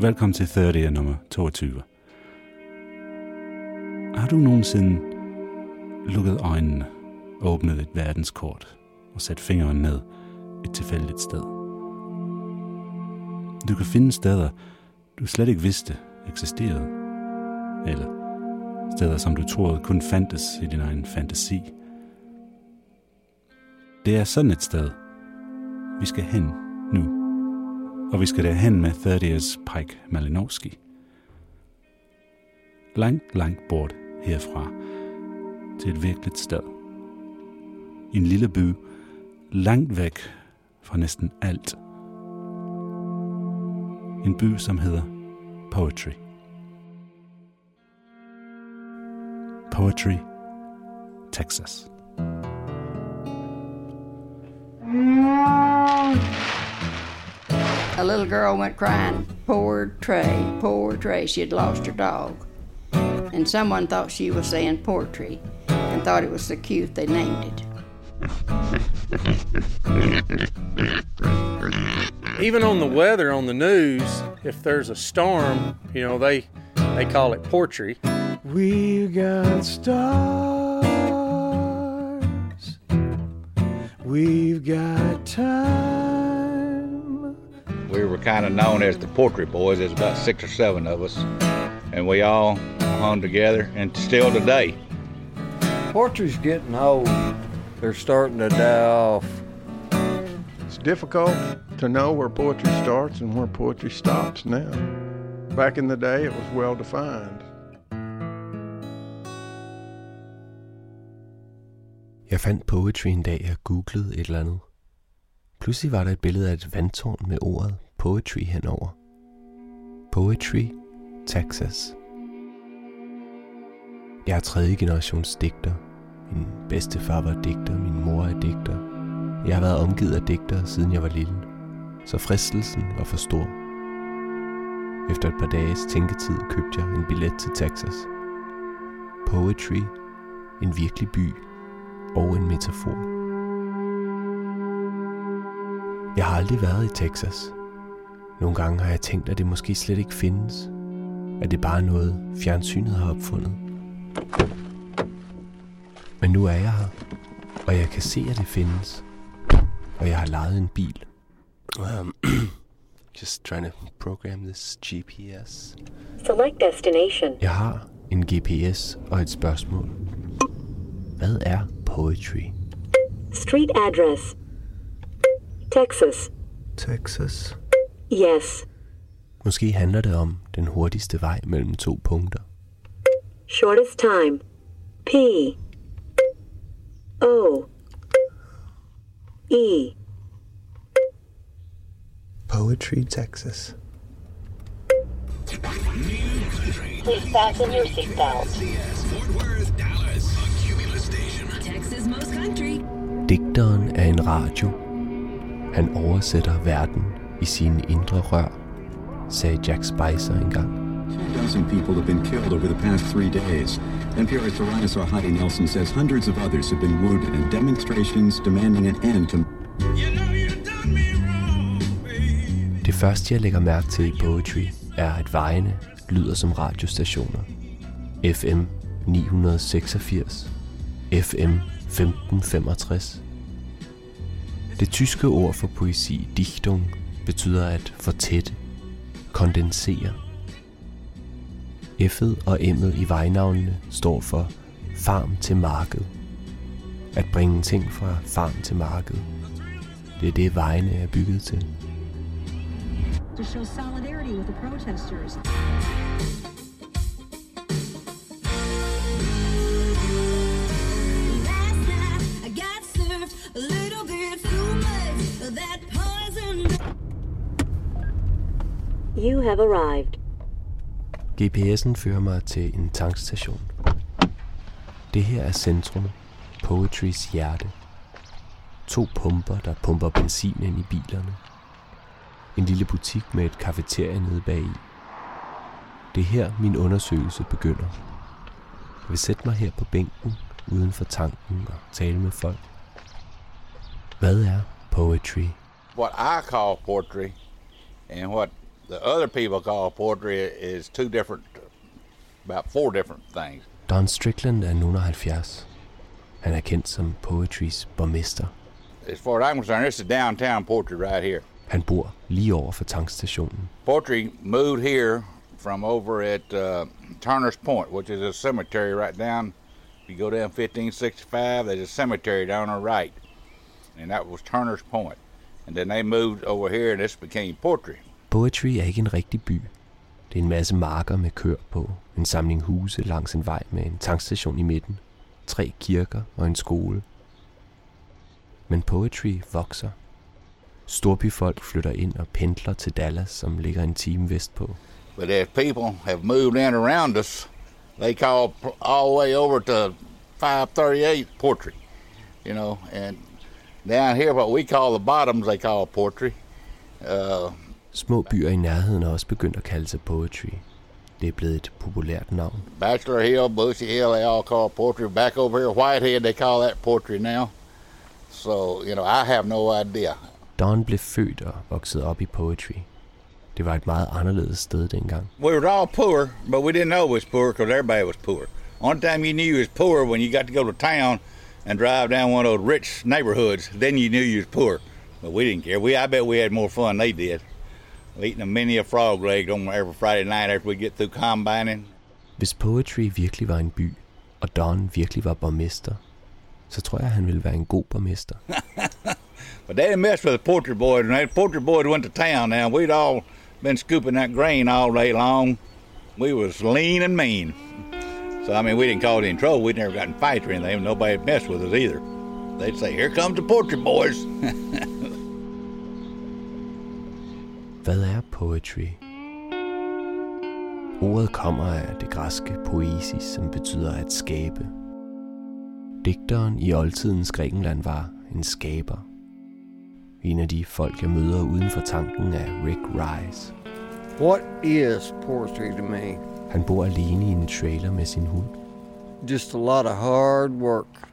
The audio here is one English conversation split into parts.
Velkommen til 30 nummer 22. Har du nogensinde lukket øjnene, åbnet et verdenskort og sat fingeren ned et tilfældigt sted? Du kan finde steder, du slet ikke vidste eksisterede, eller steder, som du troede kun fandtes i din egen fantasi. Det er sådan et sted, vi skal hen nu og vi skal derhen med 30's Pike Malinowski. Langt, langt bort herfra til et virkeligt sted. En lille by, langt væk fra næsten alt. En by, som hedder Poetry. Poetry, Texas. A little girl went crying, Poor Trey, poor Trey. She had lost her dog. And someone thought she was saying poetry and thought it was so cute they named it. Even on the weather on the news, if there's a storm, you know, they they call it poetry. We've got stars. We've got time. We were kind of known as the Poetry Boys. There's about six or seven of us, and we all hung together, and still today. Poetry's getting old. They're starting to die off. It's difficult to know where poetry starts and where poetry stops now. Back in the day, it was well defined. Jeg fandt poetry en dag, jeg googlede et eller andet. Pludselig var der et billede af et vandtårn med ordet poetry henover. Poetry, Texas. Jeg er tredje generations digter. Min bedstefar var digter, min mor er digter. Jeg har været omgivet af digtere, siden jeg var lille. Så fristelsen var for stor. Efter et par dages tænketid købte jeg en billet til Texas. Poetry, en virkelig by og en metafor. Jeg har aldrig været i Texas. Nogle gange har jeg tænkt, at det måske slet ikke findes. At det bare er noget, fjernsynet har opfundet. Men nu er jeg her, og jeg kan se, at det findes. Og jeg har lejet en bil. Um, just trying to program this GPS. Select destination. Jeg har en GPS og et spørgsmål. Hvad er poetry? Street address. Texas. Texas. Yes. Måske handler det om den hurtigste vej mellem to punkter. Shortest time. P. O. E. Poetry, Texas. Please fasten your seatbelts. Texas most country. Digteren er en radio. Han oversætter verden i sine indre rør, sagde Jack Spicer engang. Two dozen people have been killed over the past three days. NPR's Darius Arhadi Nelson says hundreds of others have been wounded in demonstrations demanding an end to. første, jeg lægger mærke til i Poetry, er, at vejene lyder som radiostationer. FM 986, FM 1565. Det tyske ord for poesi, Dichtung, betyder at fortætte, kondensere. F'et og M'et i vejnavnene står for farm til marked. At bringe ting fra farm til marked. Det er det, vejene er bygget til. To show solidarity with the protesters. You have arrived. GPS'en fører mig til en tankstation. Det her er centrum, Poetrys hjerte. To pumper, der pumper benzin ind i bilerne. En lille butik med et kafeterie nede bagi. Det er her, min undersøgelse begynder. Jeg vil sætte mig her på bænken uden for tanken og tale med folk. Hvad er poetry? What I call poetry and what the other people call poetry is two different, about four different things. Don Strickland er nogen 70. Han er kendt som Poetrys borgmester. As far as I'm concerned, this is downtown poetry right here. Han bor lige over for tankstationen. Poetry moved here from over at uh, Turner's Point, which is a cemetery right down. If you go down 1565, there's a cemetery down on the right, and that was Turner's Point. And then they moved over here, and this became poetry. Poetry er ikke en rigtig by. Det er en masse marker med kør på, en samling huse langs en vej med en tankstation i midten, tre kirker og en skole. Men poetry vokser. Storbyfolk flytter ind og pendler til Dallas, som ligger en time vestpå. But as people have moved in around us, they call all the way over to 538 poetry, you know, and down here, what we call the bottoms, they call poetry. Uh, Små byer i nærheden er også begyndt at kalde sig poetry. Det er blevet et populært navn. Bachelor Hill, Bushy Hill, they all call poetry. Back over here, Whitehead, they call that poetry now. So, you know, I have no idea. Don blev født og voksede op i poetry. Det var et meget anderledes sted dengang. We was all poor, but we didn't know we was poor because everybody was poor. Only time you knew you was poor when you got to go to town and drive down one of those rich neighborhoods. Then you knew you was poor. But we didn't care. We, I bet we had more fun than they did. Eating a many a frog leg on every Friday night after we get through combining. Hvis poetry virkelig var en by, og Don virkelig var borgmester, så tror jeg, han ville være en god borgmester. But they didn't mess with the Poetry Boys. And the Poetry Boys went to town now. We'd all been scooping that grain all day long. We was lean and mean. So, I mean, we didn't cause any trouble. We'd never gotten fights or anything. Nobody messed with us either. They'd say, here comes the Poetry Boys. Hvad er poetry? Ordet kommer af det græske poesis, som betyder at skabe. Digteren i oldtidens Grækenland var en skaber. En af de folk, jeg møder uden for tanken, er Rick Rice. What is poetry to me? Han bor alene i en trailer med sin hund. Just a lot of hard work.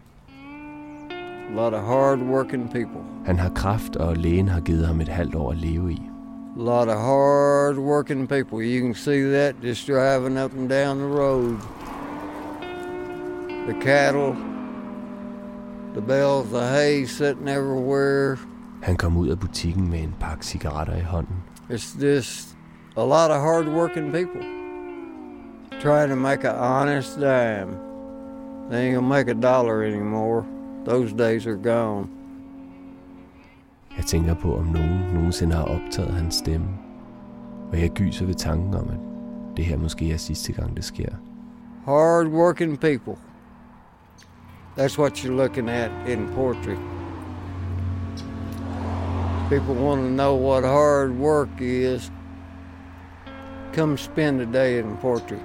A lot of hard working people. Han har kraft, og lægen har givet ham et halvt år at leve i. A lot of hard working people. You can see that just driving up and down the road. The cattle, the bales of hay sitting everywhere. Han kom ud af butikken med en pakke cigaretter i hånden. It's just a lot of hard working people trying to make an honest dime. They ain't gonna make a dollar anymore. Those days are gone. Jeg tænker på, om nogen nogensinde har optaget hans stemme. Og jeg gyser ved tanken om, at det her måske er sidste gang, det sker. Hard working people. That's what you're looking at in poetry. People want to know what hard work is. Come spend a day in poetry.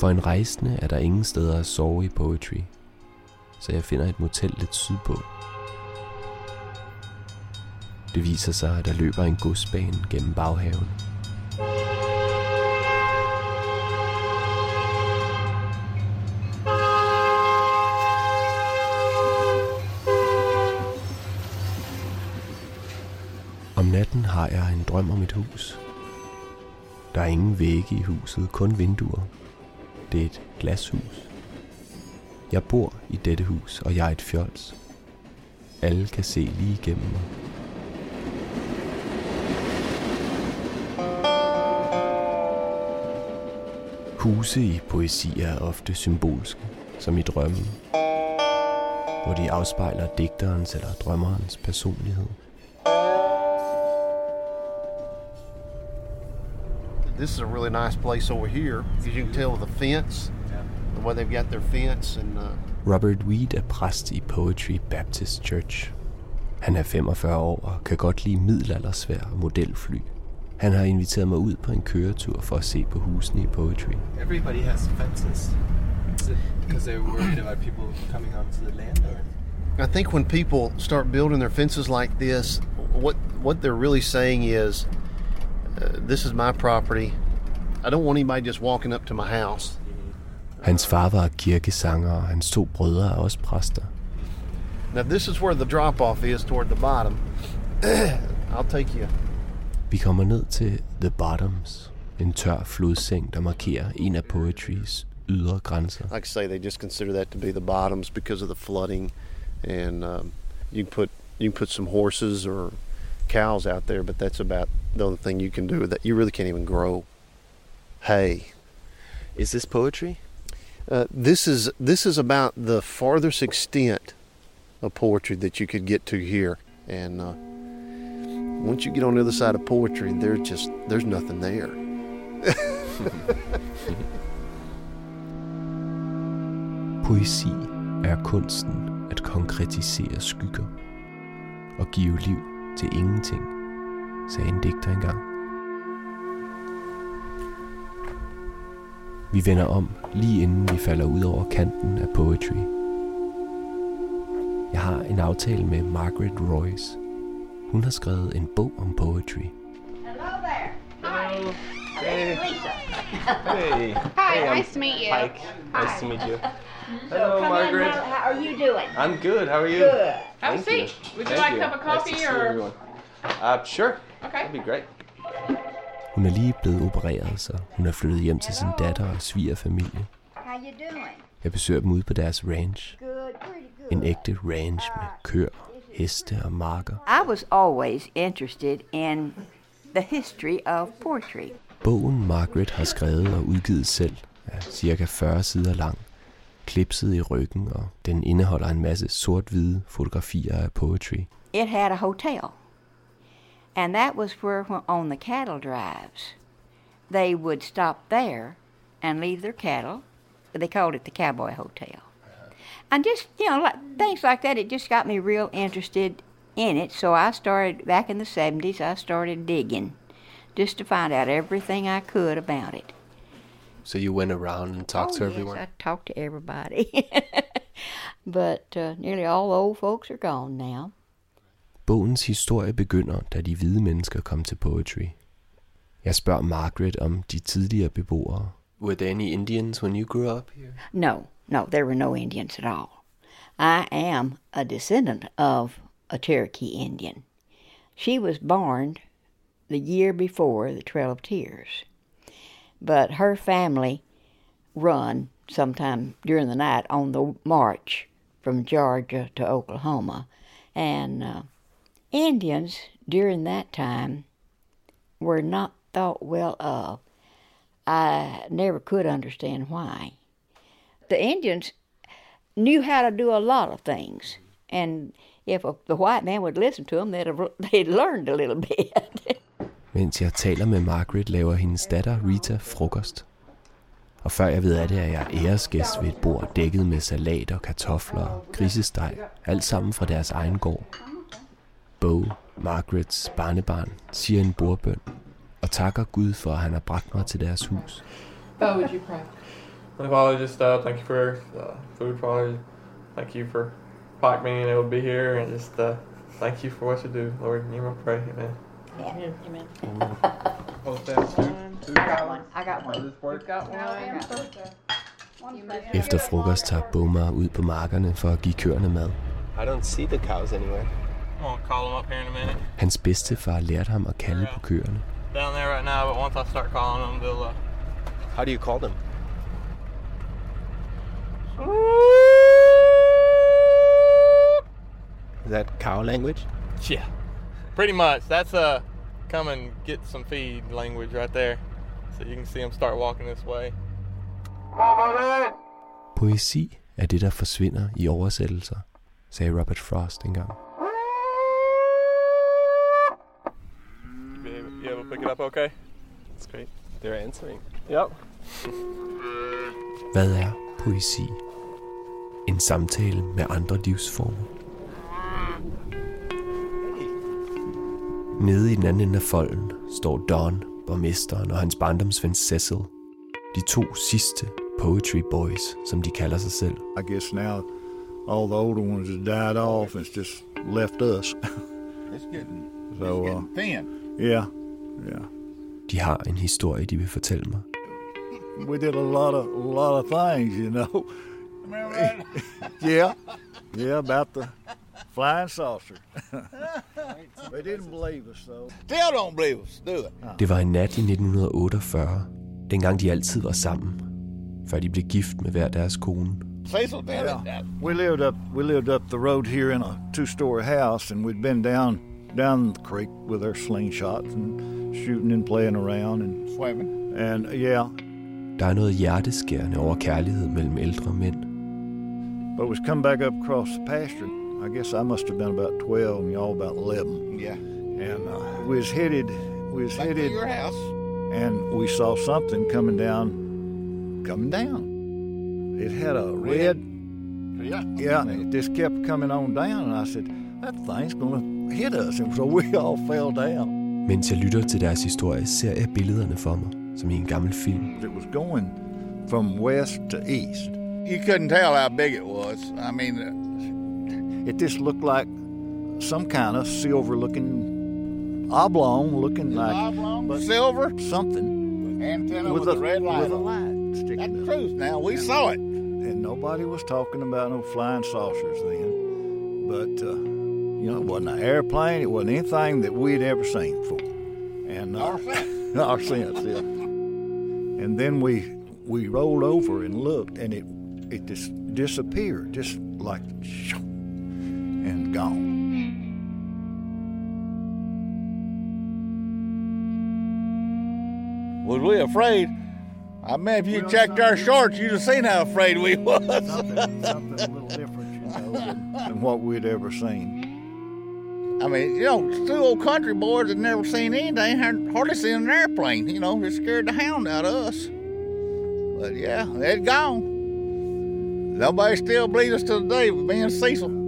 For en rejsende er der ingen steder at sove i Poetry, så jeg finder et motel lidt sydpå. Det viser sig, at der løber en godsbane gennem baghaven. Om natten har jeg en drøm om et hus. Der er ingen vægge i huset, kun vinduer, det er et glashus. Jeg bor i dette hus, og jeg er et fjols. Alle kan se lige igennem mig. Huse i poesi er ofte symbolske, som i drømmen, hvor de afspejler digterens eller drømmerens personlighed. This is a really nice place over here because you can tell with the fence, the way they've got their fence, and uh, Robert Weed er præst i Poetry Baptist Church. Han er 45 år og kan godt lide middelaldersvær og modelfly. Han har inviteret mig ud på en køretur for at se på husene i Poetry. Everybody has fences. Is it because they're worried about people coming onto the land? Or? I think when people start building their fences like this, what what they're really saying is, uh, "This is my property. I don't want anybody just walking up to my house." Hans far var kirkesanger, og hans to brødre er også præster. Now this is where the drop off is toward the bottom. I'll take you. Vi kommer ned til The Bottoms, en tør flodseng, der markerer en af Poetrys ydre grænser. Like I say, they just consider that to be the bottoms because of the flooding, and um, you can put you can put some horses or cows out there, but that's about the only thing you can do. That you really can't even grow hay. Is this poetry? Uh, this is this is about the farthest extent of poetry that you could get to here, and uh, once you get on the other side of poetry, there's just there's nothing there. Poesi er kunsten at konkretisere skygger og give liv til ingenting, sagde en digter engang. Vi vender om lige inden vi falder ud over kanten af poetry. Jeg har en aftale med Margaret Royce. Hun har skrevet en bog om poetry. Hello there. Hi. Hey. Lisa. Hey. Hi, Hey, I'm nice to meet you. Pike. Nice to meet you. So Hello, come in, Margaret. how, how are you doing? I'm good. How are you? Good. Have a Thank you. seat. Would you Thank like a cup of Nice coffee to see or- everyone. Uh, sure. Okay. That'd be great. Hun er lige blevet opereret, så hun er flyttet hjem til sin datter og svigerfamilie. How you doing? Jeg besøger dem ude på deres ranch. Good, pretty good. En ægte ranch med køer, heste og marker. I was always interested in the history of poetry. Bogen Margaret har skrevet og udgivet selv er cirka 40 sider lang, klipset i ryggen, og den indeholder en masse sort-hvide fotografier af poetry. It had a hotel. And that was where, on the cattle drives, they would stop there and leave their cattle. They called it the Cowboy Hotel. And just, you know, like, things like that, it just got me real interested in it. So I started, back in the 70s, I started digging just to find out everything I could about it. So you went around and talked oh, to yes, everyone? I talked to everybody. but uh, nearly all the old folks are gone now. Bogens historie begynder, da de hvide mennesker kom til poetry. Jeg spørger Margaret om de tidligere beboere. Were there any Indians when you grew up here? No, no, there were no Indians at all. I am a descendant of a Cherokee Indian. She was born the year before the Trail of Tears, but her family run sometime during the night on the march from Georgia to Oklahoma, and uh, Indians during that time were not thought well of. I never could understand why. The Indians knew how to do a lot of things, and if a, the white man would listen to them, they'd have they'd learned a little bit. Mens jeg taler med Margaret, laver hendes datter Rita frokost. Og før jeg ved af det, er jeg æresgæst ved et bord dækket med salat og kartofler og grisesteg. Alt sammen fra deres egen gård. Bo, Margarets barnebarn, siger en bordbøn og takker Gud for, at han har bragt mig til deres hus. Bo, would you pray? Father, just uh, thank you for uh, food, Father. Thank you for Pike being able to be here, and just uh, thank you for what you do, Lord. In your name I pray, amen. Yeah, amen. Oh, thanks. Two, two I got one. I got one. This work? Got one. Efter frokost tager Bo mig ud på markerne for at give køerne mad. I don't see the cows anywhere. Gonna call them up here in a minute. Hans bedstefar lærte ham at kalde på køerne. Down there right now, but once I start calling them, they'll. Uh, How do you call them? Is that cow language? yeah, pretty much. That's uh, come and get some feed language right there. So you can see them start walking this way. Poesi er det, der forsvinder i oversættelser, sagde Robert Frost engang. You be able, you able to pick it up okay? That's great. They're answering. Yep. Hvad er poesi? En samtale med andre livsformer. Nede i den anden ende af folden står Don, borgmesteren og hans barndomsven Cecil. De to sidste Poetry Boys, som de kalder sig selv. I guess now all the older ones have died off and it's just left us. It's getting, so, it's uh, getting thin. yeah, yeah. De har en historie, de vil fortælle mig. We did a lot of a lot of things, you know. yeah, yeah, about the flying saucer. they didn't believe us, though. Still don't believe us, do it. Det var en nat i 1948, dengang de altid var sammen, før de blev gift med hver deres kone. Cecil tell Yeah. We lived up we lived up the road here in a two-story house, and we'd been down down the creek with our slingshots and shooting and playing around and Swimming. and yeah. Der er noget hjerteskærende over kærlighed mellem ældre mænd. But was come back up across the pasture. I guess I must have been about twelve, and y'all about eleven. Yeah. And uh, we was headed we was Back to headed your house. and we saw something coming down, coming down. It had a red, Yeah. yeah, and it just kept coming on down. And I said, that thing's gonna hit us. And so we all fell down. Mens jeg lytter til deres historie, ser jeg billederne for mig, som i en gammel film. It was going from west to east. You couldn't tell how big it was. I mean, uh, It just looked like some kind of silver-looking, oblong-looking like oblong, but silver, something antenna with with, a a red light. with a light sticking. That's the truth. Now we saw it. and nobody was talking about no flying saucers then. But uh, you know, it wasn't an airplane. It wasn't anything that we'd ever seen before. And uh, Our sense. our sense, yeah. And then we we rolled over and looked, and it it just disappeared, just like shoo, and gone. Was we afraid? I mean, if you checked our shorts, you'd have seen how afraid we was. Something, something a little different, you know, than, than what we'd ever seen. I mean, you know, two old country boys had never seen anything, hardly seen an airplane. You know, it scared the hound out of us. But yeah, they'd gone. Nobody still believes us to the day with being Cecil.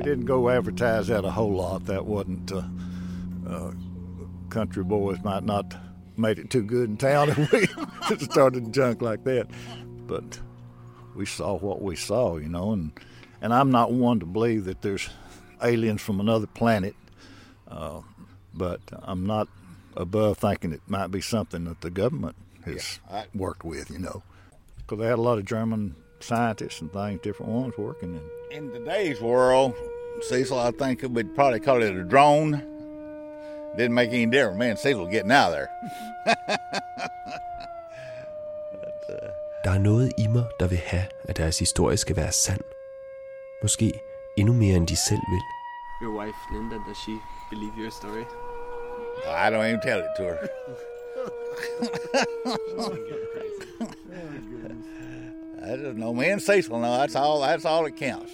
Yeah, we didn't go advertise that a whole lot. That wasn't uh, uh, country boys might not made it too good in town if we started junk like that. But we saw what we saw, you know, and and I'm not one to believe that there's aliens from another planet, uh, but I'm not above thinking it might be something that the government has I- worked with, you know, because they had a lot of German scientists and things, different ones working in. In today's world, Cecil, I think we'd probably call it a drone. Didn't make any difference. Man, Cecil getting out of there. Der er noget i mig, der vil have, at deres historie skal være sand. Måske endnu mere, end de selv vil. Your wife, Linda, does she believe your story? I don't even tell it to her. I just know me and Cecil know that's all. That's all that counts.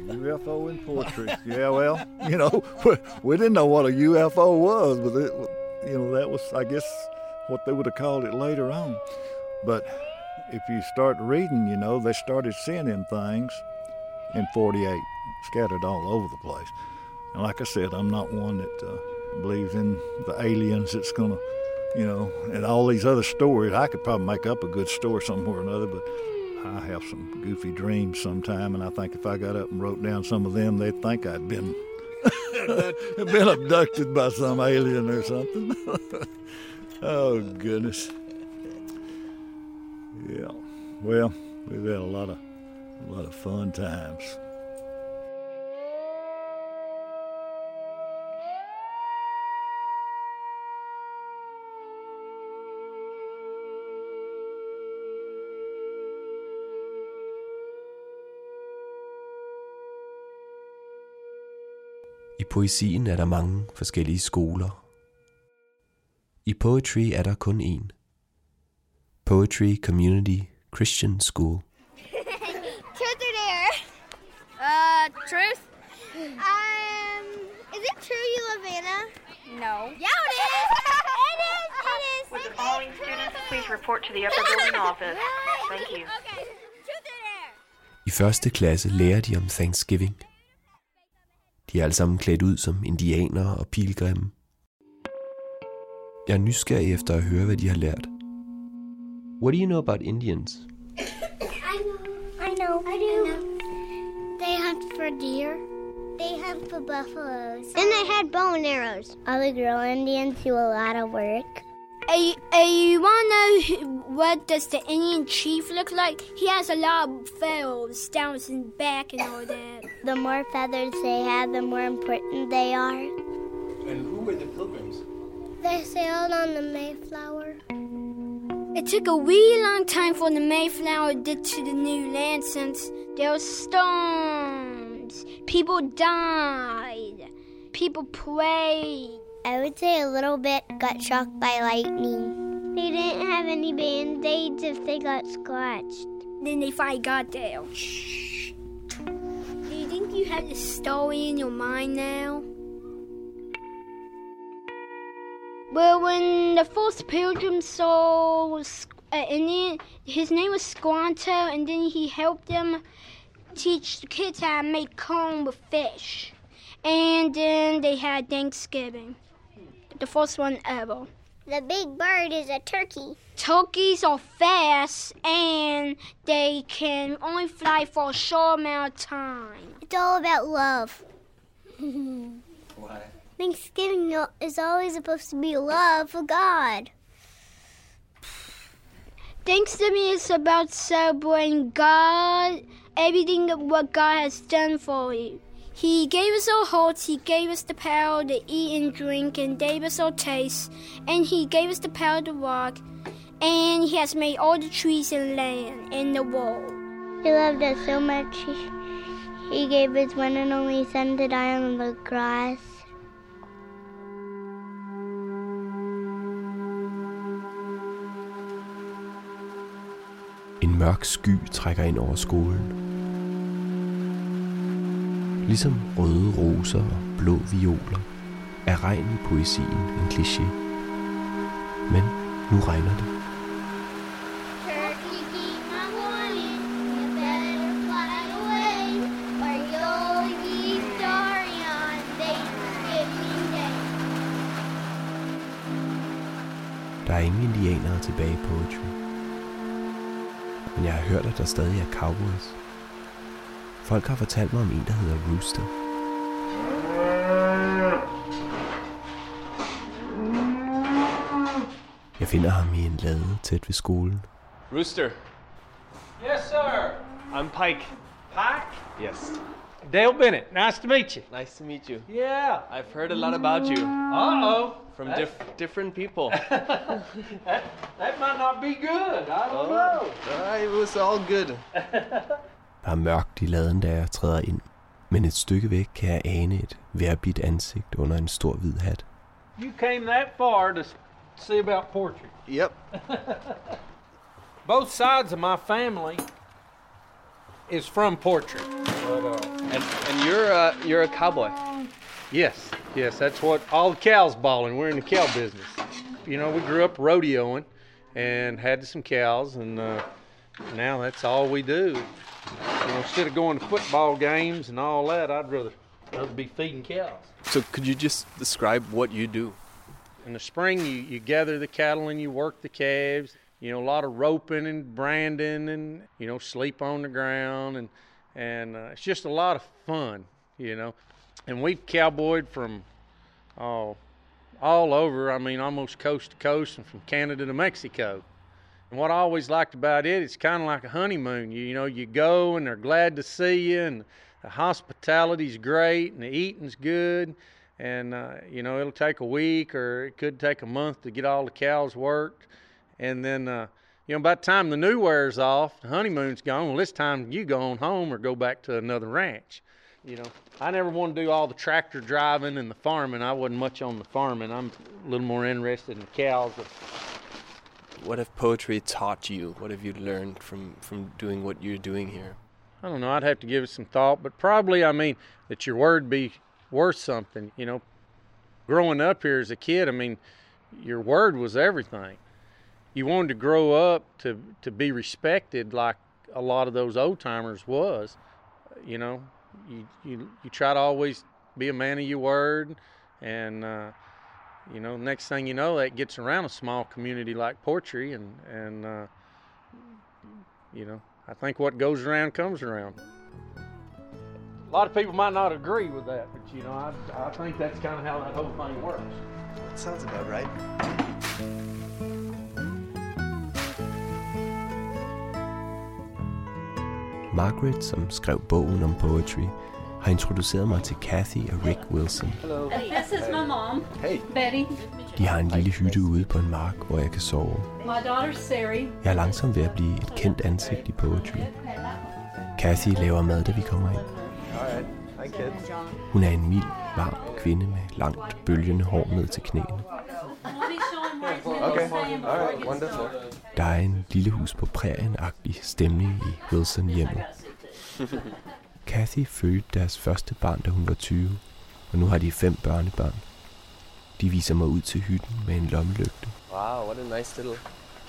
UFO in poetry. yeah, well, you know, we, didn't know what a UFO was, but it, you know, that was, I guess, what they would have called it later on. But if you start reading, you know, they started seeing them things in 48, scattered all over the place. And like I said, I'm not one that uh, believes in the aliens that's going to, you know, and all these other stories. I could probably make up a good story somewhere or another, but I have some goofy dreams sometime, and I think if I got up and wrote down some of them, they'd think I'd been been abducted by some alien or something. oh goodness. Yeah. Well, we've had a lot of a lot of fun times. I poesien er der mange forskellige skoler. I poetry er der kun én. Poetry Community Christian School. Truth or dare? Uh, truth. Um, is it true you love Anna? No. Yeah, it is. it is. It is. Would the following students please report to the upper building office? Thank you. Okay. Truth or dare? I første klasse lærer de om Thanksgiving. De er alle sammen klædt ud som indianere og pilgrimme. Jeg er nysgerrig efter at høre, hvad de har lært. What do you know about Indians? I know. I know. I do. They hunt for deer. They hunt for buffaloes. And they had bow and arrows. All the girl Indians do a lot of work. Hey, hey, you want to know who- what does the Indian chief look like? He has a lot of feathers down his back and all that. The more feathers they have, the more important they are. And who were the pilgrims? They sailed on the Mayflower. It took a wee long time for the Mayflower to get to the new land since there were storms. People died. People prayed. I would say a little bit got struck by lightning. They didn't have any band-aids if they got scratched. Then they finally got there. Do you think you have the story in your mind now? Well, when the first pilgrim saw an Indian, his name was Squanto, and then he helped them teach the kids how to make corn with fish. And then they had Thanksgiving, the first one ever. The big bird is a turkey. Turkeys are fast and they can only fly for a short amount of time. It's all about love. Why? Thanksgiving is always supposed to be love for God. Thanksgiving is about celebrating God, everything that what God has done for you. He gave us our hearts, He gave us the power to eat and drink, and gave us our taste, and He gave us the power to walk, and He has made all the trees and land in the world. He loved us so much. He, he gave his one and only son to die on the cross. En mørk sky trækker ind over skolen. Ligesom røde roser og blå violer, er regn i poesien en kliché. Men nu regner det. Better on Der er ingen indianere tilbage i poetry. Men jeg har hørt, at der stadig er cowboys. Folk har fortalt mig om en, der hedder Rooster. Jeg finder ham i en lade tæt ved skolen. Rooster. Yes, sir. I'm Pike. Pike? Yes. Dale Bennett. Nice to meet you. Nice to meet you. Yeah. I've heard a lot about you. Uh-oh. From That- diff- different people. That, that might not be good. I don't know. Uh, it was all good. Der er mørkt i laden, da jeg træder ind. Men et stykke væk kan jeg ane et værbit ansigt under en stor hvid hat. You came that far to see about poetry. Yep. Both sides of my family is from poetry. But, uh, And, and you're uh, you're a cowboy. Yes, yes, that's what all the cows balling. We're in the cow business. You know, we grew up rodeoing and had some cows, and uh, now that's all we do. You know, instead of going to football games and all that, I'd rather rather be feeding cows. So could you just describe what you do? In the spring, you, you gather the cattle and you work the calves. You know, a lot of roping and branding, and you know, sleep on the ground, and and uh, it's just a lot of fun. You know, and we've cowboyed from oh, all over. I mean, almost coast to coast, and from Canada to Mexico. And what I always liked about it, it's kind of like a honeymoon. You, you know, you go and they're glad to see you, and the hospitality's great, and the eating's good. And uh, you know, it'll take a week or it could take a month to get all the cows worked. And then, uh, you know, by the time the new wears off, the honeymoon's gone. Well, it's time you go on home or go back to another ranch. You know, I never wanted to do all the tractor driving and the farming. I wasn't much on the farming. I'm a little more interested in the cows. What have poetry taught you? What have you learned from, from doing what you're doing here? I don't know. I'd have to give it some thought, but probably, I mean, that your word be worth something. You know, growing up here as a kid, I mean, your word was everything. You wanted to grow up to to be respected like a lot of those old timers was. You know, you you you try to always be a man of your word, and uh, you know, next thing you know, that gets around a small community like Poetry, and and uh, you know, I think what goes around comes around. A lot of people might not agree with that, but you know, I, I think that's kind of how that whole thing works. That sounds about right. Margaret, som skrev bogen om poetry, har introduceret mig til Kathy og Rick Wilson. Hello. This is my mom, Hey. Betty. De har en lille hytte ude på en mark, hvor jeg kan sove. My daughter, Sari. Jeg er langsomt ved at blive et kendt ansigt i poetry. Kathy laver mad, da vi kommer ind. Alright. Hi, kids. Hun er en mild, varm kvinde med langt, bølgende hår ned til knæene. Okay. Wonderful. Der er en lille hus på prærien-agtig stemning i Wilson hjemmet. Kathy fødte deres første barn, da hun var 20, og nu har de fem børnebørn. De viser mig ud til hytten med en lommelygte. Wow, what a nice little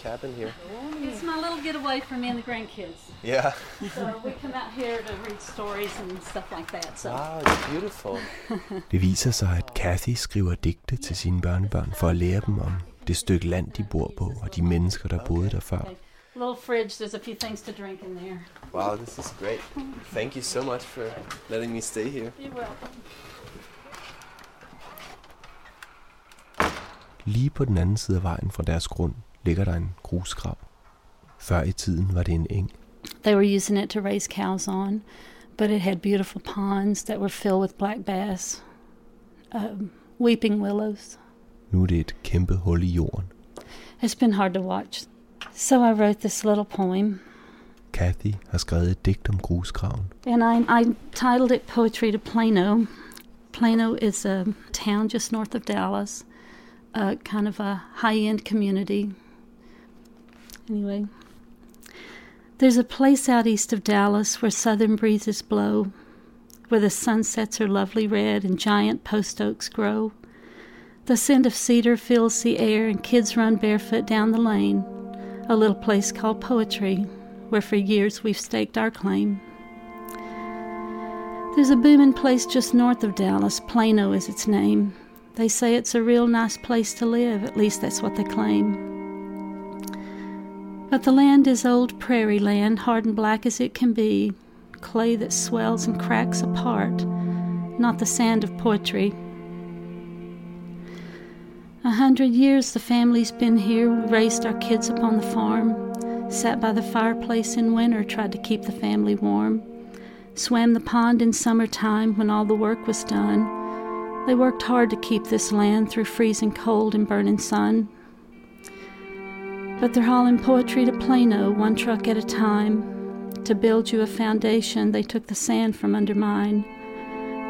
cabin here. It's my little getaway for me and the grandkids. Yeah. So we come out here to read stories and stuff like that. So. Wow, it's beautiful. Det viser sig, at Kathy skriver digte til sine børnebørn for at lære dem om det stykke land, de bor på, og de mennesker, der boede der før. Little fridge. There's a few things to drink in there. Wow, this is great. Thank you so much for letting me stay here. You're welcome. Lige på den anden side af vejen fra deres grund ligger der en grusgrav. Før i tiden var det en eng. They were using it to raise cows on, but it had beautiful ponds that were filled with black bass, um, weeping willows. Nu er det et kæmpe hul i jorden. It's been hard to watch. So I wrote this little poem, Kathy har skrevet et digt om grusgraven. and I, I titled it Poetry to Plano. Plano is a town just north of Dallas, uh, kind of a high end community. Anyway, there's a place out east of Dallas where southern breezes blow, where the sunsets are lovely red and giant post oaks grow. The scent of cedar fills the air, and kids run barefoot down the lane. A little place called Poetry, where for years we've staked our claim. There's a booming place just north of Dallas, Plano is its name. They say it's a real nice place to live, at least that's what they claim. But the land is old prairie land, hard and black as it can be, clay that swells and cracks apart, not the sand of poetry. A hundred years the family's been here, raised our kids upon the farm, sat by the fireplace in winter, tried to keep the family warm, swam the pond in summertime when all the work was done. They worked hard to keep this land through freezing cold and burning sun. But they're hauling poetry to Plano, one truck at a time. To build you a foundation, they took the sand from under mine.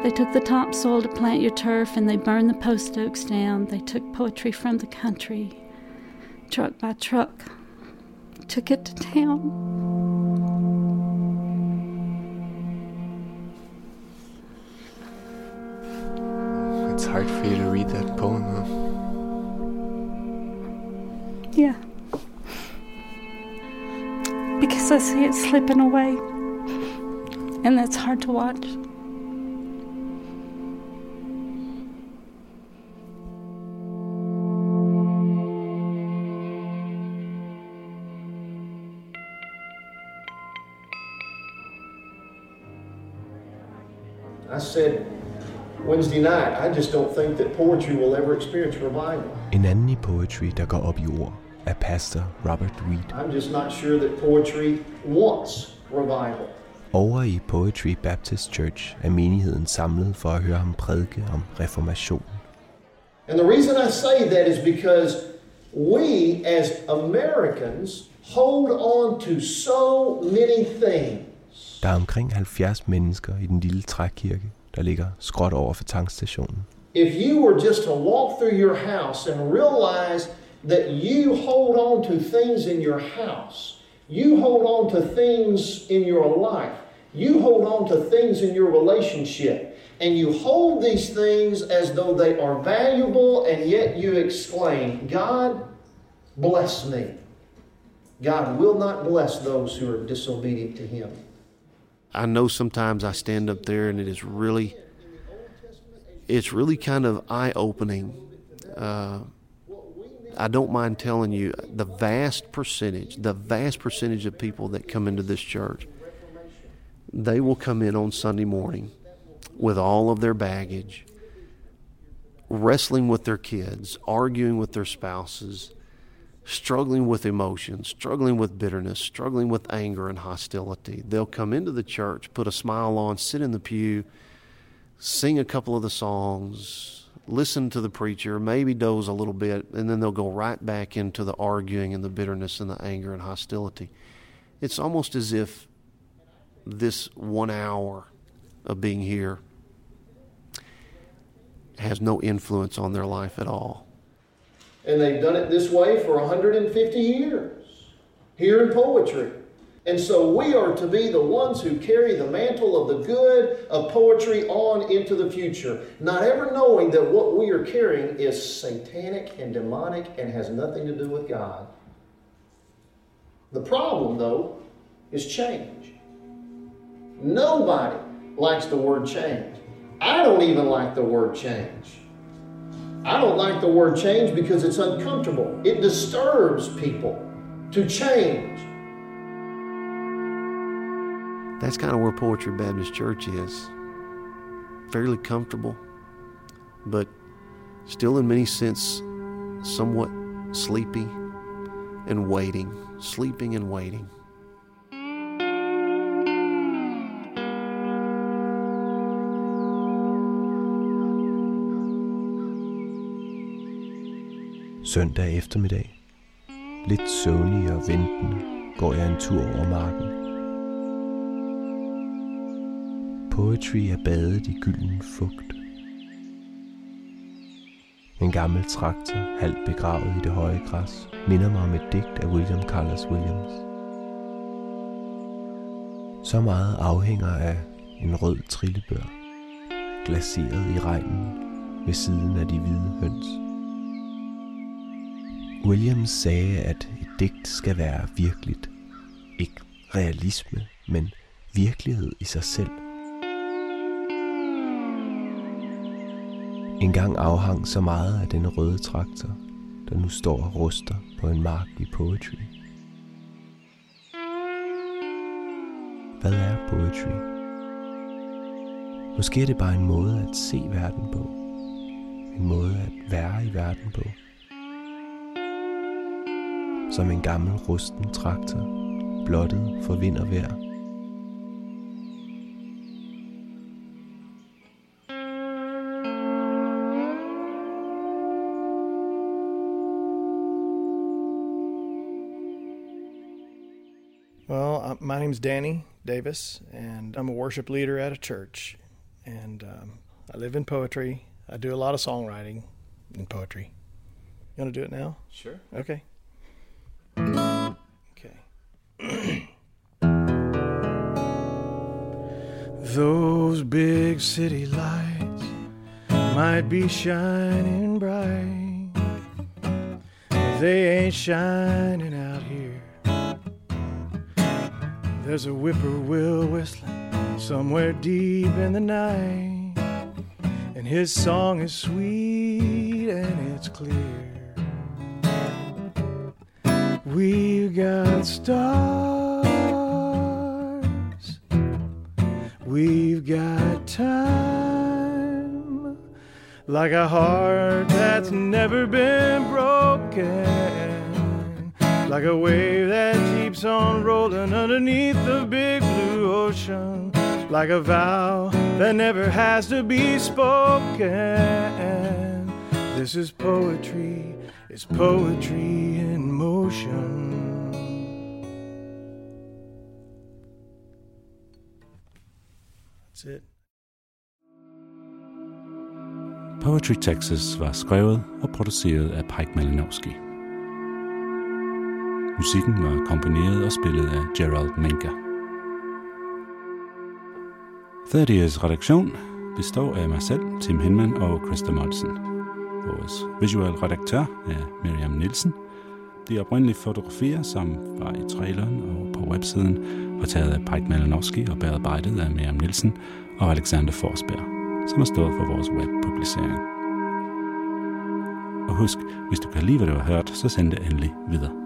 They took the topsoil to plant your turf, and they burned the post oaks down. They took poetry from the country, truck by truck, took it to town. It's hard for you to read that poem, huh? Yeah. Because I see it slipping away. And that's hard to watch. Said Wednesday night, I just don't think that poetry will ever experience revival. En anden i poetry, der går op i ord, er pastor Robert Reed. I'm just not sure that poetry wants revival. Over i Poetry Baptist Church er menigheden samlet for at høre ham prædike om reformation. And the reason I say that is because we as Americans hold on to so many things Der er omkring 70 mennesker i den lille trækirke, der ligger skråt over for tankstationen. If you were just to walk through your house and realize that you hold on to things in your house, you hold on to things in your life, you hold on to things in your relationship, and you hold these things as though they are valuable, and yet you exclaim, God, bless me. God will not bless those who are disobedient to Him. I know sometimes I stand up there and it is really, it's really kind of eye opening. Uh, I don't mind telling you the vast percentage, the vast percentage of people that come into this church, they will come in on Sunday morning with all of their baggage, wrestling with their kids, arguing with their spouses, struggling with emotions, struggling with bitterness, struggling with anger and hostility. They'll come into the church, put a smile on, sit in the pew, sing a couple of the songs, listen to the preacher, maybe doze a little bit, and then they'll go right back into the arguing and the bitterness and the anger and hostility. It's almost as if this one hour of being here has no influence on their life at all. And they've done it this way for 150 years here in Poetry. And so we are to be the ones who carry the mantle of the good of poetry on into the future, not ever knowing that what we are carrying is satanic and demonic and has nothing to do with God. The problem, though, is change. Nobody likes the word change. I don't even like the word change. I don't like the word change because it's uncomfortable. It disturbs people to change. That's kind of where Poetry Baptist Church is. Fairly comfortable, but still, in many sense, somewhat sleepy and waiting, sleeping and waiting. Søndag eftermiddag. Lidt søvnig og ventende går jeg en tur over marken. Poetry er badet i gylden fugt. En gammel traktor, halvt begravet i det høje græs, minder mig om et digt af William Carlos Williams. Så meget afhænger af en rød trillebør, glaseret i regnen ved siden af de hvide høns. Williams sagde, at et digt skal være virkeligt. Ikke realisme, men virkelighed i sig selv. En gang afhang så meget af den røde traktor, der nu står og ruster på en mark i poetry. Hvad er poetry? Måske er det bare en måde at se verden på. En måde at være i verden på som en gammel rusten traktor, blottet for vind og vejr. Well, uh, my name's Danny Davis, and I'm a worship leader at a church. And um, I live in Poetry. I do a lot of songwriting in poetry. You want to do it now? Sure. Okay. Okay. Big city lights might be shining bright. They ain't shining out here. There's a whippoorwill whistling somewhere deep in the night. And his song is sweet and it's clear. We've got stars. We've got time. Like a heart that's never been broken. Like a wave that keeps on rolling underneath the big blue ocean. Like a vow that never has to be spoken. This is poetry, it's poetry in motion. Poetry Texas var skrevet og produceret af Pike Malinowski. Musikken var komponeret og spillet af Gerald Menker. 30's redaktion består af mig selv, Tim Hinman og Krista Molsen. Vores visual redaktør er Miriam Nielsen. De oprindelige fotografier, som var i traileren og på websiden, var taget af Pike Malinowski og bearbejdet af Miriam Nielsen og Alexander Forsberg, som har stået for vores webpublicering. Og husk, hvis du kan lide, hvad du har hørt, så send det endelig videre.